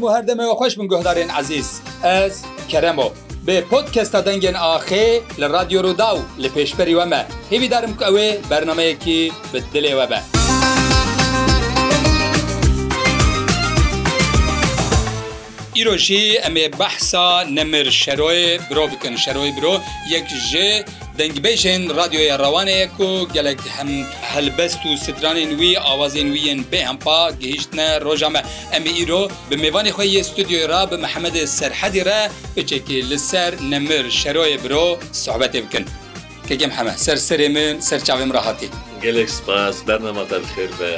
هەم و هەردەمەوە خۆش من گۆهدارێن عزیز ئەس کەرەمۆ بێ پۆتکەستە دەنگێن ئاخێ لە رادیۆڕوودا و لە پێشپەری وەمە هیویدارم ئەوێ بەرنمەیەکی بدلێوە بە. ئیرۆژی ئەمێ بەحسا نەمر شەرۆی برۆ بکەن شەرۆی برۆ یەک ژێ دەنگبێژێن رادیۆیە ڕەوانەیەک و گەلک هەم هەلبەست و سترانین وی ئاوازێن ویەن بێ ئەمپا گەیشتە ڕۆژامە ئەمە ئیرۆ بە میێوانی خۆی یە ستودیۆی را بە محەممەد سەرحەدی رە بچێکی لەسەر نەمر شەرۆیە برۆ سوحبەتێ بکەن. کەگەم هەمە سەر سەرێ من سەر چاوێم ڕاهاتی. گەلێک سپاس بەرنەمەدەر خێر بە.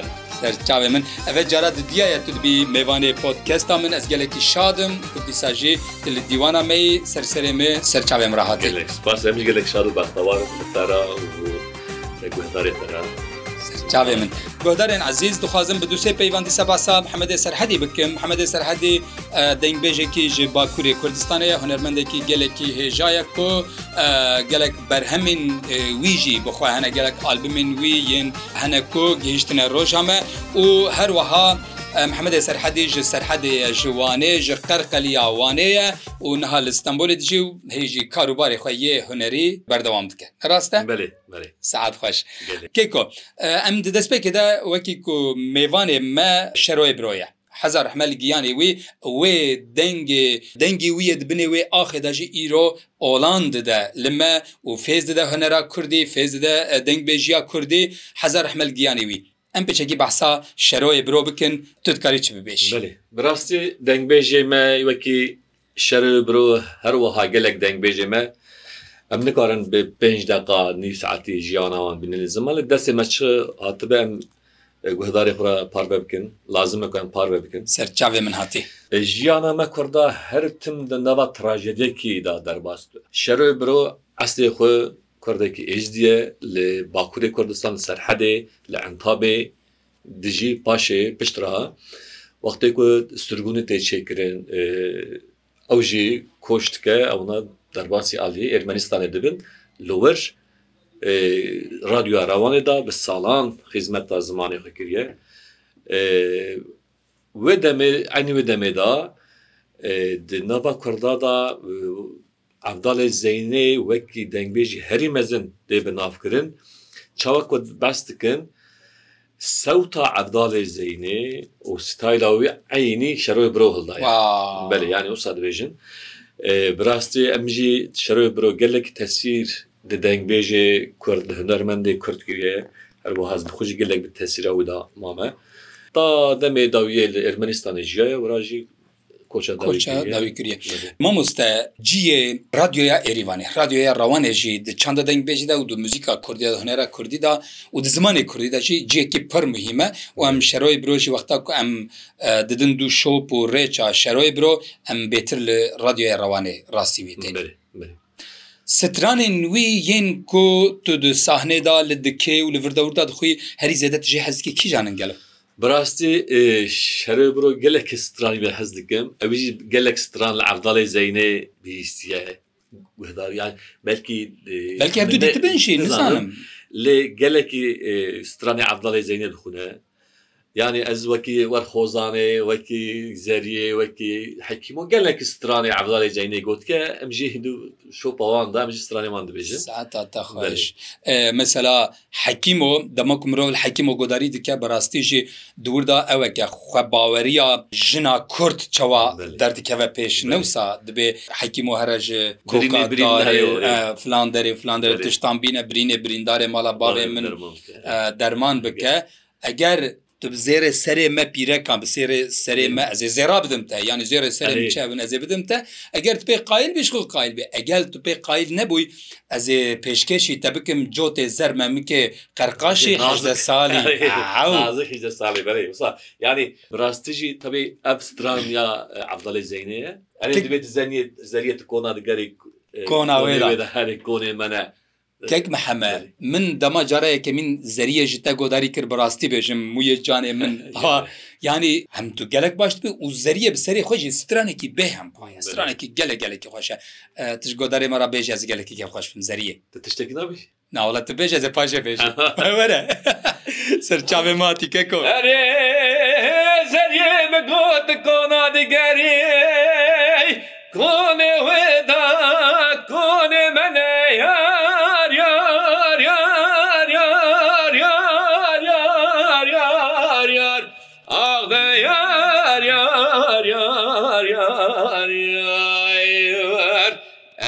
سەرچاوێ من ئەvە جارە دیایە تبی میوانێ پۆتکەستا من ئەس gelekî şadim ku dîsa jî li dîwana me serserê me serçavê min rahat gelek şad baxtawa چاوێ من گۆدارێن عزیز دخوازم بە دووسێ پەیوەندی سەباسا محەممەدە سەررحەدی بکەم حەمەدە سەررحەدی دەنگبێژێکی ژ باکووری کوردستانەیە هوەرمەندێکی گەلێکی هێژایە کۆ گەلک بەرهەمین ویژی بخوا هەنە گەلک ئالبمین وی یین هەنەکۆ گەیشتنە ڕۆژامە و هەروەها محمد سەرحەدی ji سەرحەدەیە ji وانێ ji قەرقەلی یاوانەیە و نها لە ستمبولێت جی و هێژی کاروبارێ خۆ یە هوەری بەردەوام بکە ڕاستە سعات خۆش کێکۆ ئەم دەستپێکدا وەکی و میوانێ مە شەرۆی برۆیە حزار حمل گیانی وی wê dengê dengî wiyê dibinê wê axê da jî îro olan dide li me û fêz dide hunera Kurdî fêz dide dengbêjiya Kurdî hezar hemel giyanî wî ئەم پێچێکی بەسا شەرۆی برۆ بکەن تکاری چ ببێش بڕاستی دەنگبێژێمە وەکی شەر برۆ هەروەها گەلێک دەنگبێژێمە ئەم نکارن بێ پێ دقا نی ساعتی ژیانەوان بینێن زمە لە دەستێ مەچ هاتبە ئەم guhdarê xura parve bikin lazim me em parve bikin serçavê min hatî jiyana me Kurda her tim di neva trajediyekî da derbas tu şero biro eslê xu کوردێکی ئێژدیە لە باکوورێ کوردستان سەرحەدێ لە ئەنتابێ دژی پاشێ پشترا وەختێ کو سرگونی تێچێکردن ئەو ژی کۆشتکە ئەونا دەرباسی عالی ئێرمەنیستانێ دەبن لەوەر رادیو ڕوانێدا بە ساڵان خزمەتدا زمانی خکریە وێ دەمێ ئەنی وێ دەمێدا نەڤ کوردادا ئەفداڵێ زەینێ وەکی دەنگبێژی هەری مەزن دێ بە نافکردن چاوەک بەستکن سەوتا ئەفداڵێ زەینێ و ستایلاوی عینی شەرۆی برۆ هەڵدا بەێ یانی ئەو سادبێژن براستی ئەمژی شەرۆی برۆ گەلێک تەسیر دە دەنگبێژێ کورد هەنەرمەندی کوردگیریە هەروە هەز بخۆشی گەلێک تەسیرەوەدا مامە تا دەمێ داویە لە ئەرمنیستانی ژایە وراژی داویگریە مامۆستە جیە رادیۆیا ئێریوانێ رادیۆیا ڕوانێژی چنددە دەنگ بێژدا و دو موزیکا کوردی هەنێرا کوردیدا و د زمانی کوردیداژی جیەکی پر مهمە و ئەم شەرۆی برۆژی وەختا کو ئەم ددن دو شۆپ و ڕێچا شەرۆی برۆ ئەم بێتر لە رادیۆیا ڕوانێ ڕاستی وێتێن Stranên wî yên ku tu di sahnêda li dike û li virdewrda dixuî herî zêde tijê hezkî kî canin gelib بڕاستی شەرە بۆ gelek strani بە حەز dikim ئەوی gelek stran لە عەرداڵی زینێ بیستە guhdaryan belki belki hep bin şey nisanım le gelekî stranê evdalê zeynê dixune ینی ئەز وەکی وەرخۆزانێ وەکی زەریێ وەکی حەکیمۆ گەلێکی سترانی عبداڵی جینەی گوت کە ئەمژی هندو شۆپەوان دامژ سترانیمان دەبێژن خوش مثللا حەکیمۆ دەمەک مرۆ حەکیمۆ گۆداری دیکە بەڕاستیژی دووردا ئەوەکە خوێ باوەریە ژنا کورت چاوا دەردکەوە پێش نەوسا دەبێ حەکیمۆ هەرەژ فلاندەری فلاندەر تشتان بینە برینێ بریندارێ ماڵە باێ من دەرمان بکە ئەگەر tu bi zêrê serê me pîrekan bi sêrê serê me ez ê zêra bidim te yani zêrê serê çevin ez ê bidim te eger tu pê qayil bêş xil qayil be egel tu pê qayil nebûy ez ê pêşkeşî te bikim cotê zer me mikê qerqaşî hejde salî salî berê yani rastî jî tebê ev stran ya evdalê zeynê ye dibê zeniye zeriyet kona digerê kona herê konê me ne کەک محەمە من دەما جارەیەکە من زەریە ji te goddarî kir biڕاستی bêjim muye canê min yanî hem tu gelek baş bi û zeriye bi serê xwe jî stranekî bêhem stranekî gelek gelekî xweş e tij goddarê me ra bêje ez gelekî gel xweş bin zeriye tiştekî nabî Nala tu bêje ze paje bêje were Serçavê matî keko Erê zeriye me got kona digerî Konê wê da konê mene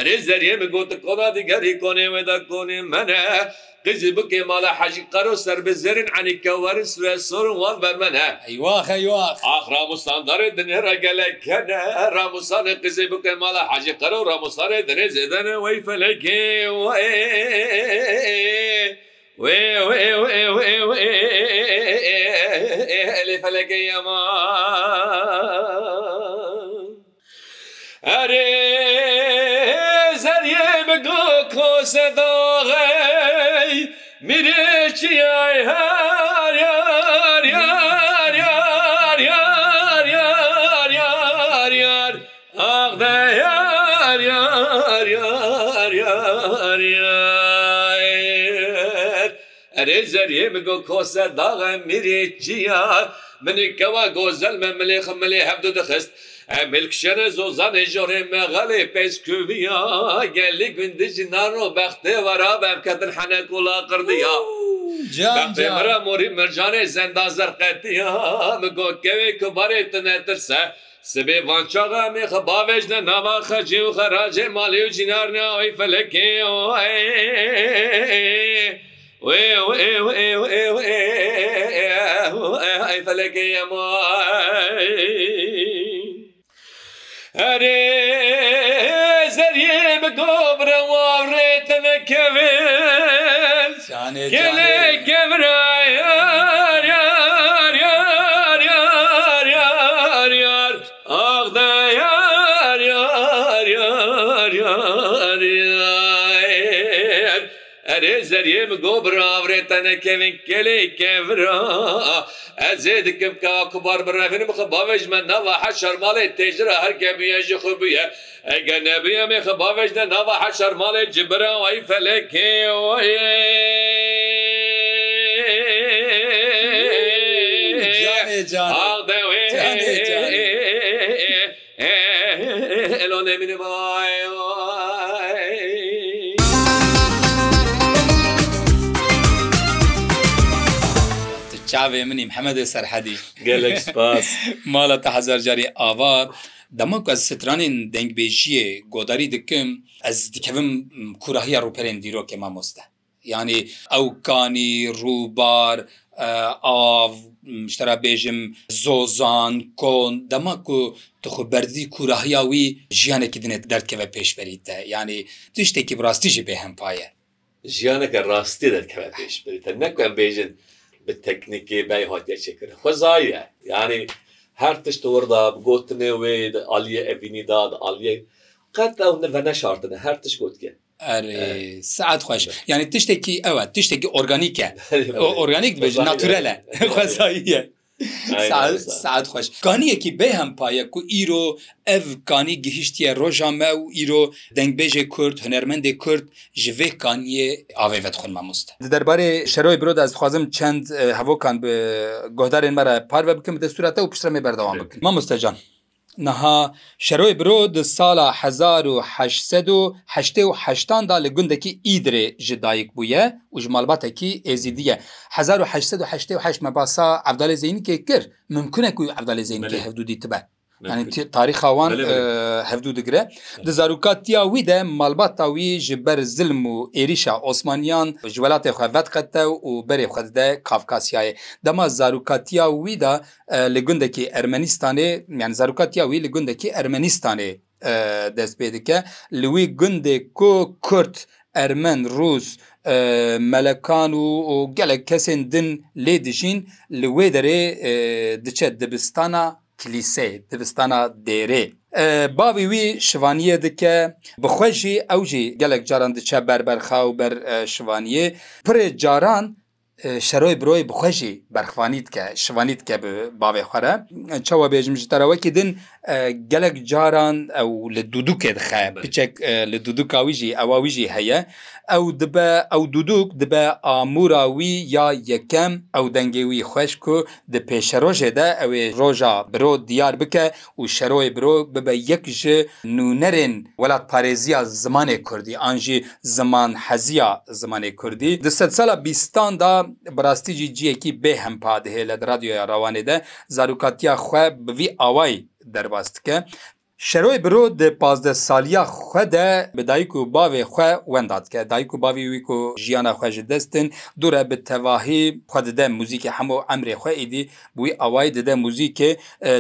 Herê zerê mi got kona digerî konê ve da konê min e qizî bike mala hecî qero ser bi zerin enîke weris ve sorun wan bermen he Ah Ramustandarê dinê re gelek kene Ramusanê qizê bike mala hecî qero Ramusanê dinê zêdene wey felekê elê felekê yema Erê سەداغی میرێکیای هەر یار یار یار یار یار یار یار ئاغدە یار یار یار یار یار ئەرێ زەریێ بگو کۆسە داغە میرێکیە منی کەوا گۆزەلمە ملێخە ملێ هەبدو دەخست Emilkşere zozan jore meğalê pesküviya gellik gündüz naro bextê vara bemketin hene kula kirdiya. Cemra morî mircanê zenda zerqetiya mi gokevê kibarê tinetirse, Sibê vançaxa mê xebavej ne nava xecî û xeracê malê û cinar ne wî felekê felekê yema هەرێ زەریێ بە گۆبرە واڕێتە نەکەوێ گەلێ گەمرایە Erezer yem gobra vreta ne kevin kele kevra ben zê dikim ka kubar birevin bixi bavêj me nava heşer malê têjira her gemiye ji xubiye Ege nebiye me xi bavêj de nava heşer malê cibira wayî felekê ye Ağ چاوێ منی محەمەدە سەررحەدی گەلک سپاس ماڵە تا هزار جاری ئاوار دەمە ئەس سترانین دەنگبێژیە گۆداری دکم ئەس دیکەم کوراهیە ڕوپەرێن دیرۆکێ مامۆستە ینی ئەو کانی ڕووبار ئاو شترا بێژم زۆزان کۆن دەما و تخبەری کوراهیاوی ژیانێکی دنێت دەردکەوە پێشبەریتە ینی تشتێکی ڕاستیژی بێ هەمپایە ژیانەکە ڕاستی دەکەوە پێشبریتە نەکەم بێژن bi teknikê beyhatiye çekirin xwezaiye yani her tişt orada gotinê wê de aliye evînî da de aliye qet ew ne ne şartine her tişt gotke سعات خوش یعنی تشتێکی ئەوە تشتێکی ئۆرگانیکە ئۆرگانیک بێژ ناتورەلە خوێزاییە سعات خۆش کانیەکی بێهم پایە و ئیرۆ ئەv کانی گەهیشتە ڕۆژامە و ئیرۆ دەنگبێژێ کورد هەنەرمەندێ کورد ji vê kaniyê avêvet xun mamost. Di derbarê şeroy biro ez dixwazim çend hevokan bi gohdarên me re parve bikim destûra te û piştre me berdewam bikin. Mamostecan. نەها شەرۆی برۆ د ساڵە 1970دا li gundekî ئیدرێ ji dayik bûye û ji malbatekî êzidiye 1970 me basa evdalê zeynîkê kir mimkinek ku evdalê zeynî hevdûdî tibe تاریخاوان هەفتو دەگرێ دەزارروکاتیاویدە مالباتاوی ji ber zilm û êrişa Osmaniyan ji welatê xevet qete û berê xwe de Kavkasyaye dema zarrokatiya wî da li gundekî Ermenistanê yan zarrokatiya wî li gundekî Ermenistanê dest pê dike li wî gundê ku Kurd Ermen Rûs melekan û gelek kesên din lê dijîn li wê derê diçe dibistana کلیسێ دبستانە دێرێ باوی وی شوانیە dike bixweجی ew jî gelek caran diçe berberxa û ber şivaniyê pirê caran شەرۆی برۆی بخۆشی بەرخوانیت کە شوانیت کە باێ خۆرە چاوە بێژم ژتەرەوەکی دن gelek caran ew li dudukê dixe piçek li duduka wî jî ewa wî jî heye ew dibe ew duduk dibe amûra wî ya yekem ew dengê wî xweş ku di pêşerojê de ew ê roja biro diyar bike û şeroyê biro bibe yek ji nûnerên welat parêziya zimanê Kurdî an jî ziman heziya zimanê Kurdî di sed sala bîstan da بەڕاستیجی جیەکی بێ هەمپادهەیە لە رادیۆیا ڕوانێدا زارروکاتیا خوێ بوی ئاوای دەرباستکە Şeroy birro di pazde saliya xwe de bi dayk û bavê xwe wendadke dayk û bavî wî ku jiyana xwe ji destin dure bi tevahî xwe dide muzîkê hemû emrê xwe êdî wî awayî dide muzîkê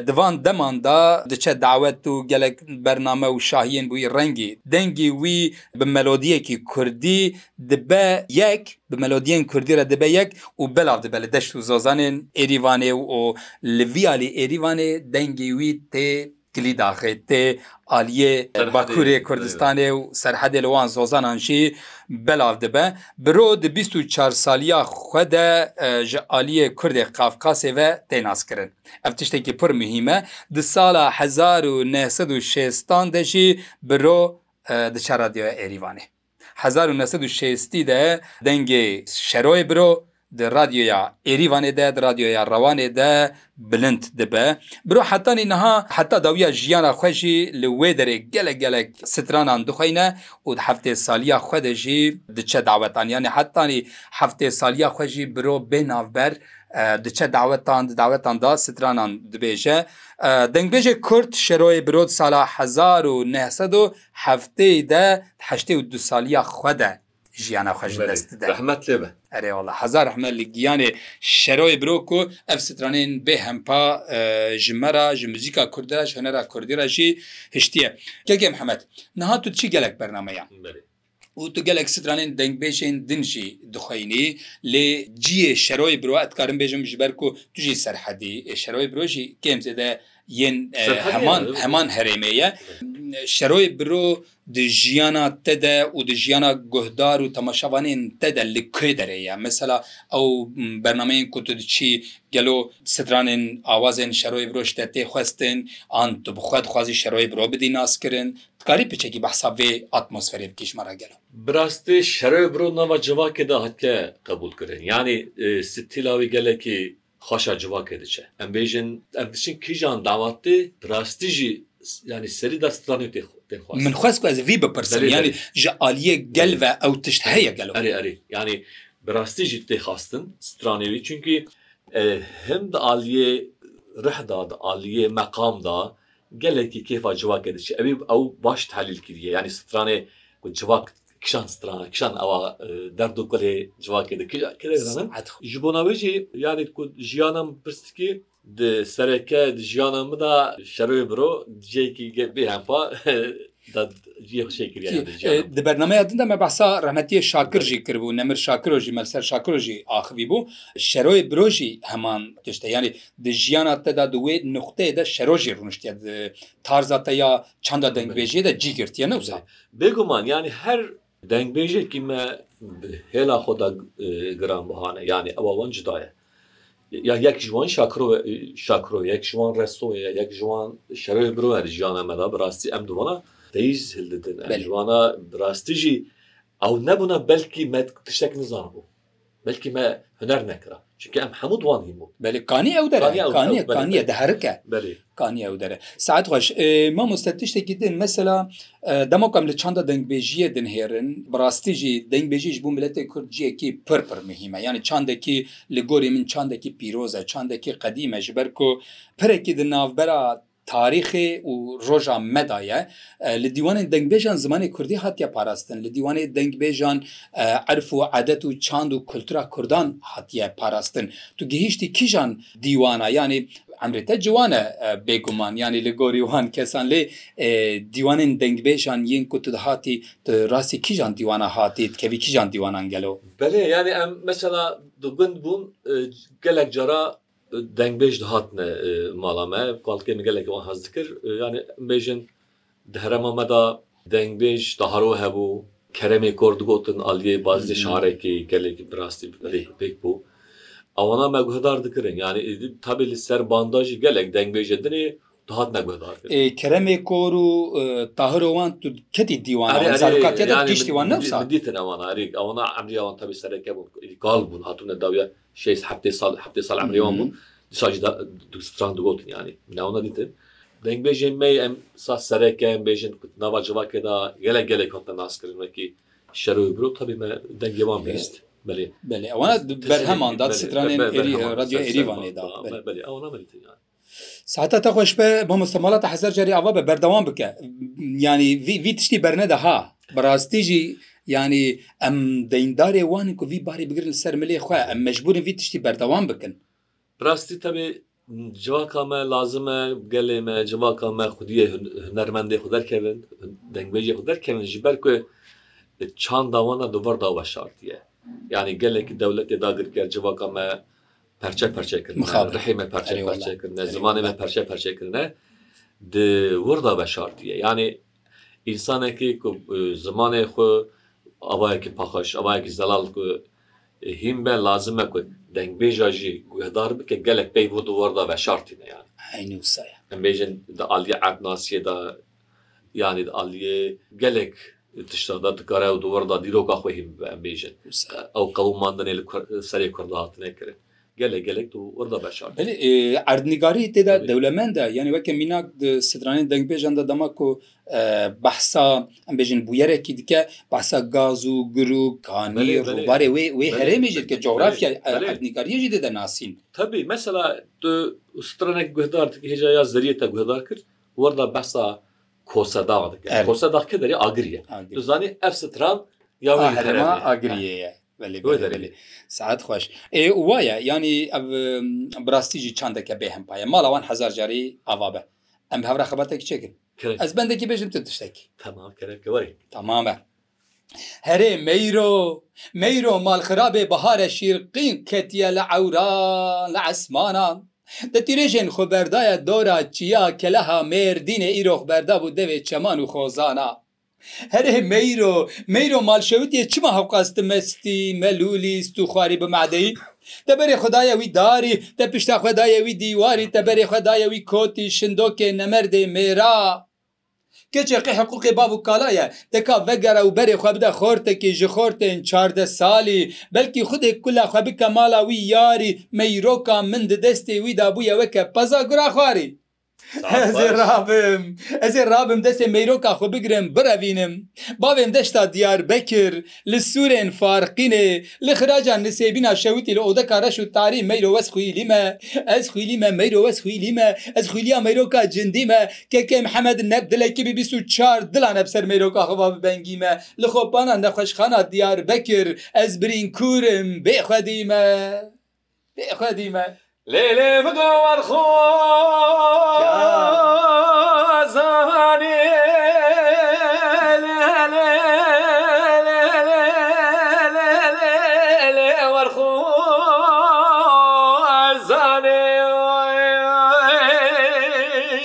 divan deman da diçe dawet û gelek bername û şahiyên bûî rengî dengî wî bi melodiyekî Kurdî dibe yek bi melodiyên Kurdî re dibe yek û belav dibe li deşt û zazanên êrîvanê û o li viyalî êrîvanê dengî wî tê کلی داخێت تێ ئالیە باکوورێ کوردستانێ و سەررحەدێ لەوان زۆزانانشی بەلاو دەبە برۆ دە 24 سالیا خودە ji ئالیە کوردێ قافقاسێڤە تێناسکردن ئەف تشتێکی پر مهمە di سالا 1960 de jî biro di çara diyo Êîvanê 1960 de dengê şeroy biro رادیۆیا عێریوانێدا رادیۆیا ڕەوانێدا بلند دەبە برۆ حتانی نەها حتا داویە ژیانە خوێژی لە وێ دەرێک گەلە گەلک سترانان دخینە و هەفتێ سالیە خوێدەژی دچە داوەتانیانە حتانی هەفتێ سالیە خوێژی برۆ بێ ناوبەر diçe dawetan dawetan da stranan dibêje dengbêje Kurd şeroyê birod sala hezar û nehsed û heftê de heştê û du saliya xwe de ژیانە خەش دەست دەحمەت لێبە ئەرێوەڵە هزار ئەحمە لە گیانێ شەرۆی برۆک و ئەف سترانێن بێ هەمپا ژمەرا ژ موزیکا کوردراش هەنەرا کوردیراشی هشتیە گەگەم محەممەد نەهات و چی گەلک بەرنمەیە و tu gelek stranên dengbêşên din jî dixweyînî lê ciyê şeroyê birwa etkarin bêjim ji ber ku tu jî serhedî şeroyê birojî kêm zêde yên heman heman herêmê ye şeroyê biro di jiyana te de û di jiyana guhdar û temaşavanên te de li kê derê ye mesela ew bernameyên ku tu diçî gelo stranên awazên şeroyê biroş te tê xwestin an tu bixwed xwazî şeroyê biro bidî naskirin karî piçekî behsa vê atmosferê bikişmara gelo Birastê şeroyê biro nava civakê de hatiye qebul kirin yani stîla wî gelekî xaşa civakê diçe em bêjin em diçin kîjan dawattê rastî jî yani serî da stranê tê min xwest ku ez vî bipirsim yani ji aliyê gel ve ew tişt heye gel erê erê yani rastî jî tê xastin stranêwî çünkü hem de aliyê rihda da aliyê meqam da gelekî kêfa civakê diçe ev ew baş tehlil kiriye yani stranê civak کشان سترانە کشان ئەوە دەرد و کلێ جوواکە دەکەزانم ji بۆ ناوێژی یاری کو ژیانم پرستکی di sereke jiyanan min da şerê biro diyekî bê hempa di bernameya din de me behsa remetiye şakir jî kiribû nemir şakiro jî melser şakiro jî axivî bû şeroyê biro jî heman tişte yanî di jiyana te da di wê nuxteyê de şero jî rûniştiye tarza te ya çanda dengbêjiye de cî girtiye newza bêguman yani her dengbêjekî me hêla xda giranbihane yani ew wan cidaye ya yek ji wan şakro şakro yek ji wan restoya yek ji wan şerê biro her jiyana me da rastî em duwana deyiz hildidin ji wana rastî jî ew nebûne belkî me tiştek nizan bû بلکی مە هەنەر نەکرا چکە ئەم هەموو دوان هیموو بەلکانی ئەو دەرانیە کانیە دەهرکە کانیە ئەو دەرە ساعت خۆش ما مستەتیشتێکی دن مەسەلا دەمەکەم لە چنددە دەنگبێژیە دنهێرن بڕاستیژی دەنگبێژیش بوو ملەتی کورجیەکی پرپڕ مهمە یعنی چندێکی لە گۆری من چندێکی پیرۆزە چندێکی قدیمە ژبەر و پرێکی دناوبەرە تاریخێ و ڕۆژان مەدایە لە دیوانێن دەنگبێژان زمانی کوردی هاتیە پاراستن لە دیوانێ دەنگبێژان عرف و عادەت و چاند و کولتورا کوردان هاتیە پاراستن تو گەهیشتی کیژان دیوانە ینی ئەمرێتە جوانە بێگومان ینی لە گۆریوان کەسان لێ دیوانین دەنگبێژان یەن کو هاتی ڕاستی کیژان دیوانە هاتیت کەوی کیژان دیوانان گەلەوە بەێ ینی ئەم مەسەلا دوگوند بوون گەلک جارا dengbêj dihatine mala me balkê min gelek wan hez dikir yani bêjin herema me da dengbêj daharo hebû keremê kor digotin aliyê bazî şarekî gelekî birastî pêk bû ewana me guhdar dikirin yani tabê li ser bandajî gelek dengbêjedinê هات نگودار کرم کور و تاهروان تو کتی دیوان سرکاتی دیشتیوان نفسا دیتن اوان آری اوان عمری اوان تبی سرکه بون ایگال بون هاتون داویا 6 هفته سال هفته سال عمری اوان بون دیساج دا دوستران دوگوتن یعنی من اونا دیتن دنگ بیجن می ام سا سرکه ام بیجن نوا جوا کدا گله گله کنتا ناس کرن وکی شروع برو تبی من دنگیوان بیست بله بله اوان برهمان داد ستران ایری رادیو ایری وانه دا بله اونا بریتن یعنی ساعتە تا خۆش بە بۆ مستەمەڵاتە حەزەر جاری ئەوە بە بەردەوام بکە ینی وی تشتی بەرنەدەها بەڕاستیژی ینی ئەم دەیندارێ وانی و وی باری بگرن سەر ملێ خۆ ئەم مەجبورن وی تشتی بەردەوام بکەن ڕاستی تەبێ civaka me lazim me gelê me civaka me xudiye hunermendê xu derkevin dengbêjê xu derkevin ji ber ku çanda wana duvar da weşartiye yani gelekî dewletê dagirker civaka me پەرچە پەرچێکردن ڕحێمە پەرچە پەرچێکردن زمانێمە پەرچە پەرچێکردنە وردا بە شارتیە یعنی ئینسانێکی زمانێ خو ئەوایەکی پاخۆش ئەوایەکی زەلال هیم بە لازمە کو dengbêja jî guhdar bike gelek pey bû warda ve şartîne yani Em bêjin de aliye ebnasiye da yani de aliye gelek tişta da dikare û warda dîroka xwe hîn em bêjin ew qewmandan serê kurda hatine kirin gelek gelek û orada beşar erdnigarî têda dewlemen de yani weke mînak stranê dengbêjan de dema ku behsa em bêjin bûyerekî dike behsa gaz û girû kanî barê wê wê herêmê jî dike coğrafya erdnigariyê jî de nasîn Tabi mesela tu stranek guhdar hêja ya zeriye te guhdar kir orada behsa kosa dağ dike kosa dağ kederiye agiriye tu zanî ev stran ya herma agiriye ye سعات خوش وایە ینی براستیجی چندێکە بێ هەمپایە ماڵەوان هزار جاری ئاوابە ئەم هەورا خباتێک چێکرد ئەس بەندێکی بێژم تر تشتێکی تەمامە هەرێ مەیرۆ مەیرۆ ماڵخرابێ بەهارە شیرقین کەتیە لە ئەورا لە ئەسمانان دەتیرێژێن خۆبەردایە دۆرا چیا کە لەها مێردینێ ئیرۆخ بەردا بوو دەوێت چەمان و خۆزانە هەرێ مەیرۆ مەیرۆ مالشەوتێ چما هەوقاستە مەستی مەلولی ست و خواری بەمادەی دەبەرێ خدایەوی داری دە پیشتا خدایەوی دیواری تەبەرێ خدایەوی کۆتی شندۆکێ نەمەردێ مێرا کچێقی حقوقی باب و کالایە دەکا بەگەرە و بەرێ خوا بدە خۆرتێکی ژ خۆرتێن چاردە سالی بەلکی خودێک کولا خەبکە ماڵاوی یاری مەیرۆکا من دەستێ ویدا بوویەوە کە پەزا گورا خواری ئەزێ رابم ئەزێ رابم دەستێ مەیرۆکا خۆ بگرم بڕەوینم باێن دەشتا دیار بەکر li سوورên farqînê li xiracan li sêbîna şewitî li odeka reş û tarî meyro wes xîlî me ez xîlî me meyro wes xîlî me ez xîliya meyroka cindî me keke Mehmed neb dilekî bî bîst û çar dilan heb ser meyroka xva bibengî me li xopana nexweşxana diyar bekir ez birîn kurim bêxwedî me bêxwedî me لێلێ بگۆوار خۆ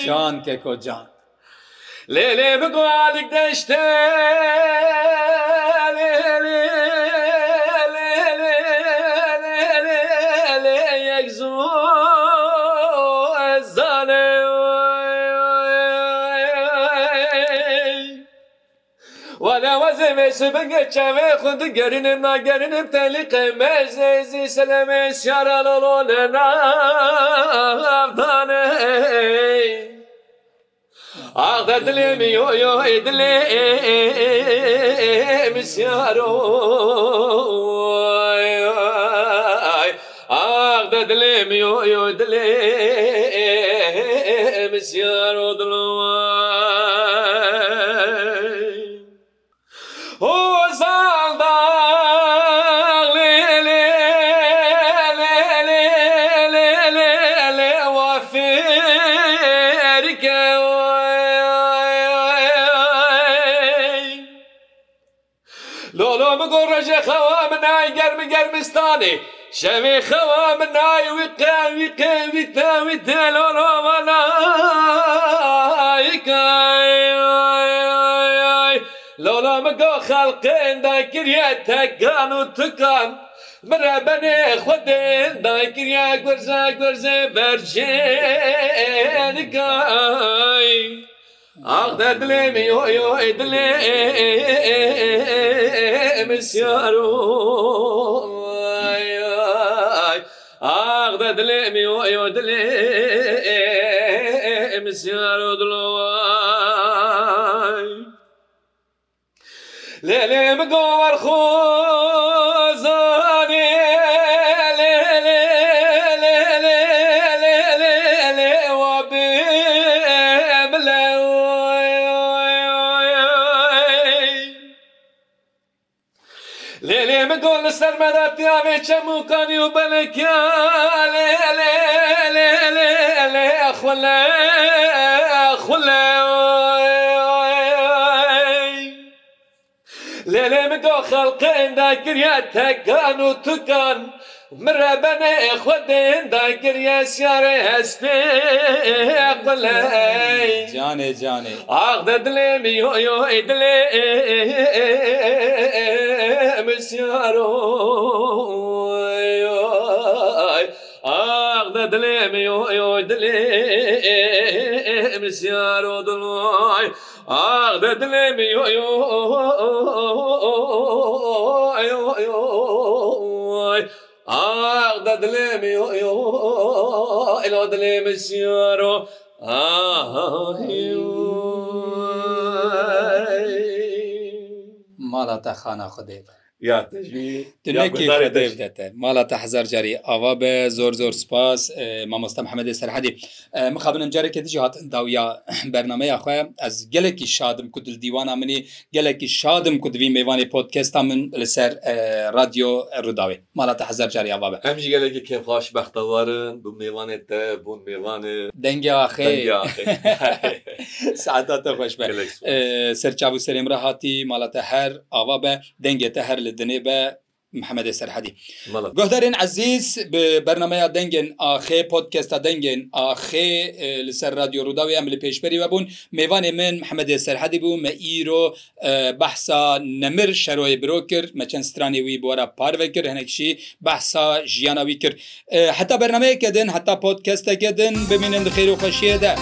جان کێکۆ جان لێلێ بگوالێک دەشتێ Nesibe geçeve kundu gerinim na gerinim telike mezezi seleme şaral olone navdane Ah dedilim yo yo edilim şaroy Ah dedilim yo yo edilim şarodlum گەرم گەرمستانی شەوێ خەوا من نایوی قاوی قوی تاوی دەلۆڵۆوەنایکە لەڵا مەگە خەڵقێندا کریە تەگان و تکان. مرا بنێ خودێن داگریا گورزە گورزە بەرجێنگای. ئاغدا دلێمی ئۆی دلێ ئەمسیار و ئاغدا دلێمی ئۆ دلێ ئەمسیار و دڵەوە لێ لێ بگۆوەرخۆ لێ لێ مگۆ لە سەرمەداتیاێ چەموکانی و بەلەکیا لێ لێ لێ لێ لێ خولە خولە لێ لێ مگۆ خەڵقێندا گریا تەگان و توکان مرە بەنێ خودێندا گریا سیارە هەستێ قلە جانێ جانێ ئاغدە دلێ میۆ دلێ بەسیارۆ ئاغ دە دلێمی دلێ بسیارۆ دڵۆی ئاغ دە دلێمی ئاغ دە دلێمی ئەلۆ دلێ بسیارۆ ماڵە تا خانە خودێ بە ماڵە تا هزار جاری ئاوا بە زۆر زۆر سپاس مامۆستا محەممەدی سەررحدی مخابنم جارێکی دیجی هات داویا بەرنمەیە خۆە ئەس گەلێکی شادم کودل دیوانە منی گەلێکی شادم کودوی میوانی پۆتکستا من لەسەر رادیۆ ڕداوێ ماڵە تا هزار جاری ئاوا بە ئەمژ گەلێکی کێفاش بەختەوارن بۆ میوانێت بوون میوانێ دەنگیا خێ سعداتە خۆش سەرچاو سەرێمرە هاتی ماڵەتە هەر ئاوا بە دەنگێتە هەر لە لە دنێ بە محەممەدی سەررحەدی گۆدارێن عزیز بەرنمەیە دەنگن ئاخێ پۆتکەستە دەنگن ئاخێ لەسەر رادیۆ ڕووداوی ئەم لە پێشبەری بوون میوانێ من محەممەدی سەررحەدی بوو مە ئیرۆ بەحسا نەمر شەرۆی برۆ کرد مەچەند سترانی وی بۆرە پارێ کرد هەنێکشی بەحسا ژیانەوی کرد حتا بەرنمەیەکە دن حتا پۆتکەستەکە دن ببینن خێر و خەشیێدا.